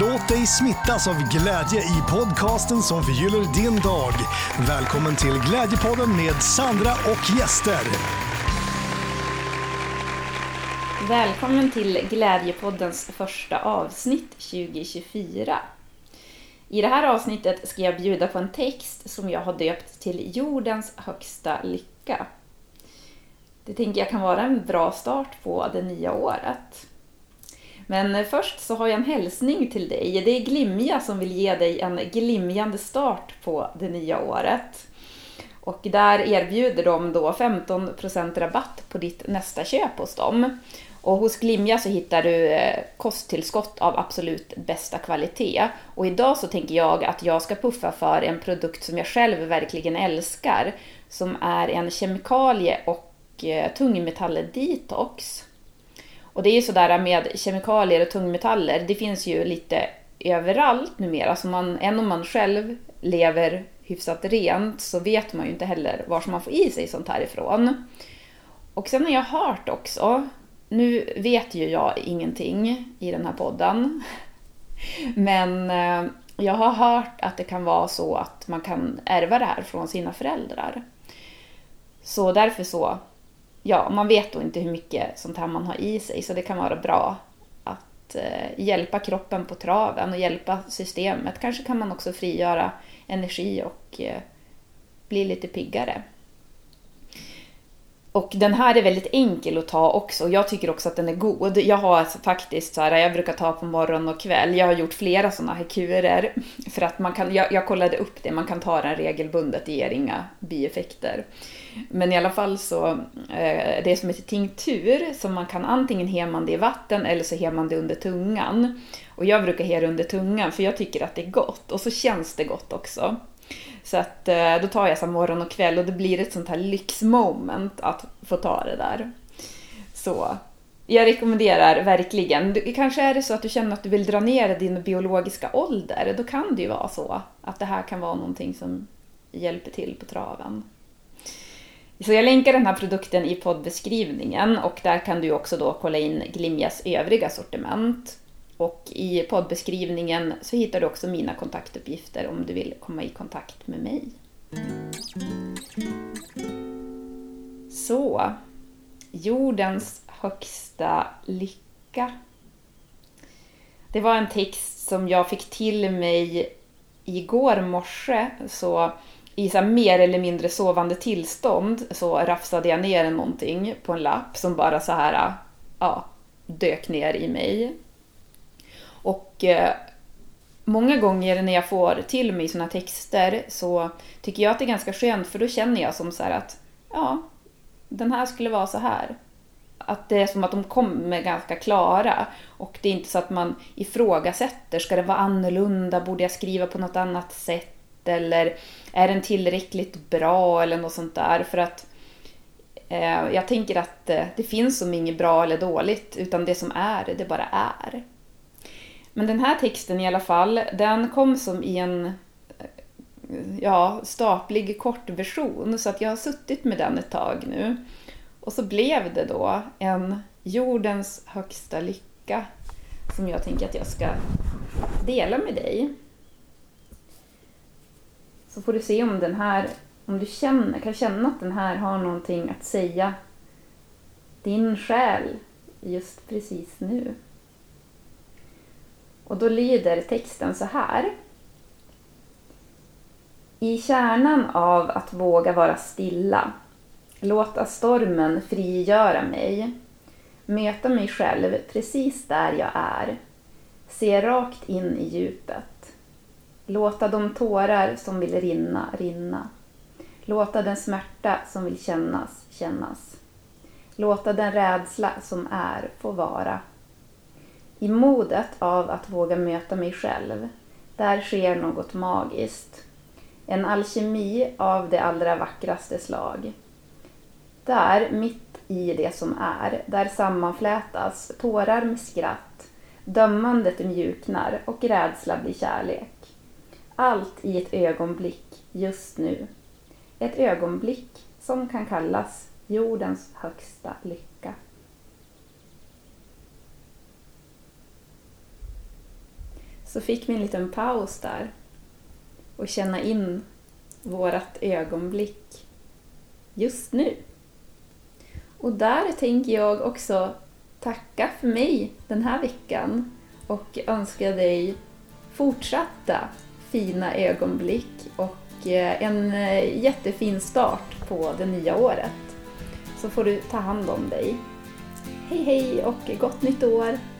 Låt dig smittas av glädje i podcasten som förgyller din dag. Välkommen till Glädjepodden med Sandra och gäster. Välkommen till Glädjepoddens första avsnitt 2024. I det här avsnittet ska jag bjuda på en text som jag har döpt till Jordens högsta lycka. Det tänker jag kan vara en bra start på det nya året. Men eh, först så har jag en hälsning till dig. Det är Glimja som vill ge dig en glimjande start på det nya året. Och där erbjuder de då 15% rabatt på ditt nästa köp hos dem. Och hos Glimja så hittar du eh, kosttillskott av absolut bästa kvalitet. Och idag så tänker jag att jag ska puffa för en produkt som jag själv verkligen älskar. Som är en kemikalie och eh, tungmetall-detox. Och det är ju sådär med kemikalier och tungmetaller, det finns ju lite överallt numera. Alltså man, än om man själv lever hyfsat rent så vet man ju inte heller var man får i sig sånt här ifrån. Och sen har jag hört också, nu vet ju jag ingenting i den här podden, men eh, jag har hört att det kan vara så att man kan ärva det här från sina föräldrar. Så därför så ja, man vet då inte hur mycket sånt här man har i sig så det kan vara bra att eh, hjälpa kroppen på traven och hjälpa systemet. Kanske kan man också frigöra energi och eh, bli lite piggare. Och den här är väldigt enkel att ta också. Jag tycker också att den är god. Jag har alltså faktiskt så här, jag brukar ta på morgon och kväll. Jag har gjort flera sådana här kurer. För att man kan, jag, jag kollade upp det, man kan ta den regelbundet, det ger inga bieffekter. Men i alla fall så, eh, det är som ett tinktur som man kan antingen hemma det i vatten eller så hemma det under tungan. Och jag brukar he det under tungan för jag tycker att det är gott och så känns det gott också. Så att eh, då tar jag så morgon och kväll och det blir ett sånt här lyxmoment att få ta det där. Så jag rekommenderar verkligen. kanske är det så att du känner att du vill dra ner din biologiska ålder. Då kan det ju vara så att det här kan vara någonting som hjälper till på traven. Så jag länkar den här produkten i poddbeskrivningen och där kan du också då kolla in Glimjas övriga sortiment. Och i poddbeskrivningen så hittar du också mina kontaktuppgifter om du vill komma i kontakt med mig. Så, jordens högsta lycka. Det var en text som jag fick till mig igår morse. Så i så mer eller mindre sovande tillstånd så rafsade jag ner någonting på en lapp som bara så här, ja, dök ner i mig. Och eh, många gånger när jag får till mig såna texter så tycker jag att det är ganska skönt för då känner jag som så att ja, den här skulle vara så här. Att det är som att de kommer ganska klara. Och det är inte så att man ifrågasätter, ska det vara annorlunda, borde jag skriva på något annat sätt? Eller är den tillräckligt bra? Eller något sånt där. För att eh, jag tänker att eh, det finns som inget bra eller dåligt utan det som är, det bara är. Men den här texten i alla fall, den kom som i en ja, staplig kortversion så att jag har suttit med den ett tag nu. Och så blev det då en jordens högsta lycka som jag tänker att jag ska dela med dig. Så får du se om den här, om du känner, kan känna att den här har någonting att säga din själ just precis nu. Och då lyder texten så här. I kärnan av att våga vara stilla, låta stormen frigöra mig, möta mig själv precis där jag är, se rakt in i djupet, låta de tårar som vill rinna, rinna, låta den smärta som vill kännas, kännas, låta den rädsla som är få vara, i modet av att våga möta mig själv, där sker något magiskt. En alkemi av det allra vackraste slag. Där, mitt i det som är, där sammanflätas tårar med skratt, dömandet mjuknar och rädsla blir kärlek. Allt i ett ögonblick, just nu. Ett ögonblick som kan kallas jordens högsta lycka. Så fick vi en liten paus där och känna in vårat ögonblick just nu. Och där tänker jag också tacka för mig den här veckan och önska dig fortsatta fina ögonblick och eh, en eh, jättefin start på det nya året. Så får du ta hand om dig. Hej hej och gott nytt år!